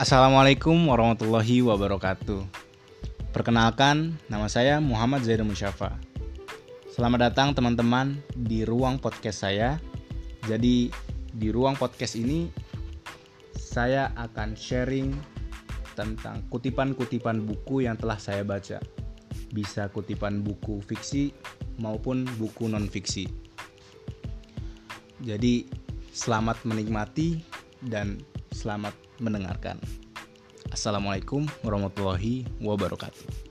Assalamualaikum warahmatullahi wabarakatuh. Perkenalkan, nama saya Muhammad Zaidul Musyafa. Selamat datang teman-teman di ruang podcast saya. Jadi di ruang podcast ini saya akan sharing tentang kutipan-kutipan buku yang telah saya baca. Bisa kutipan buku fiksi maupun buku non-fiksi. Jadi selamat menikmati dan selamat mendengarkan. Assalamualaikum warahmatullahi wabarakatuh.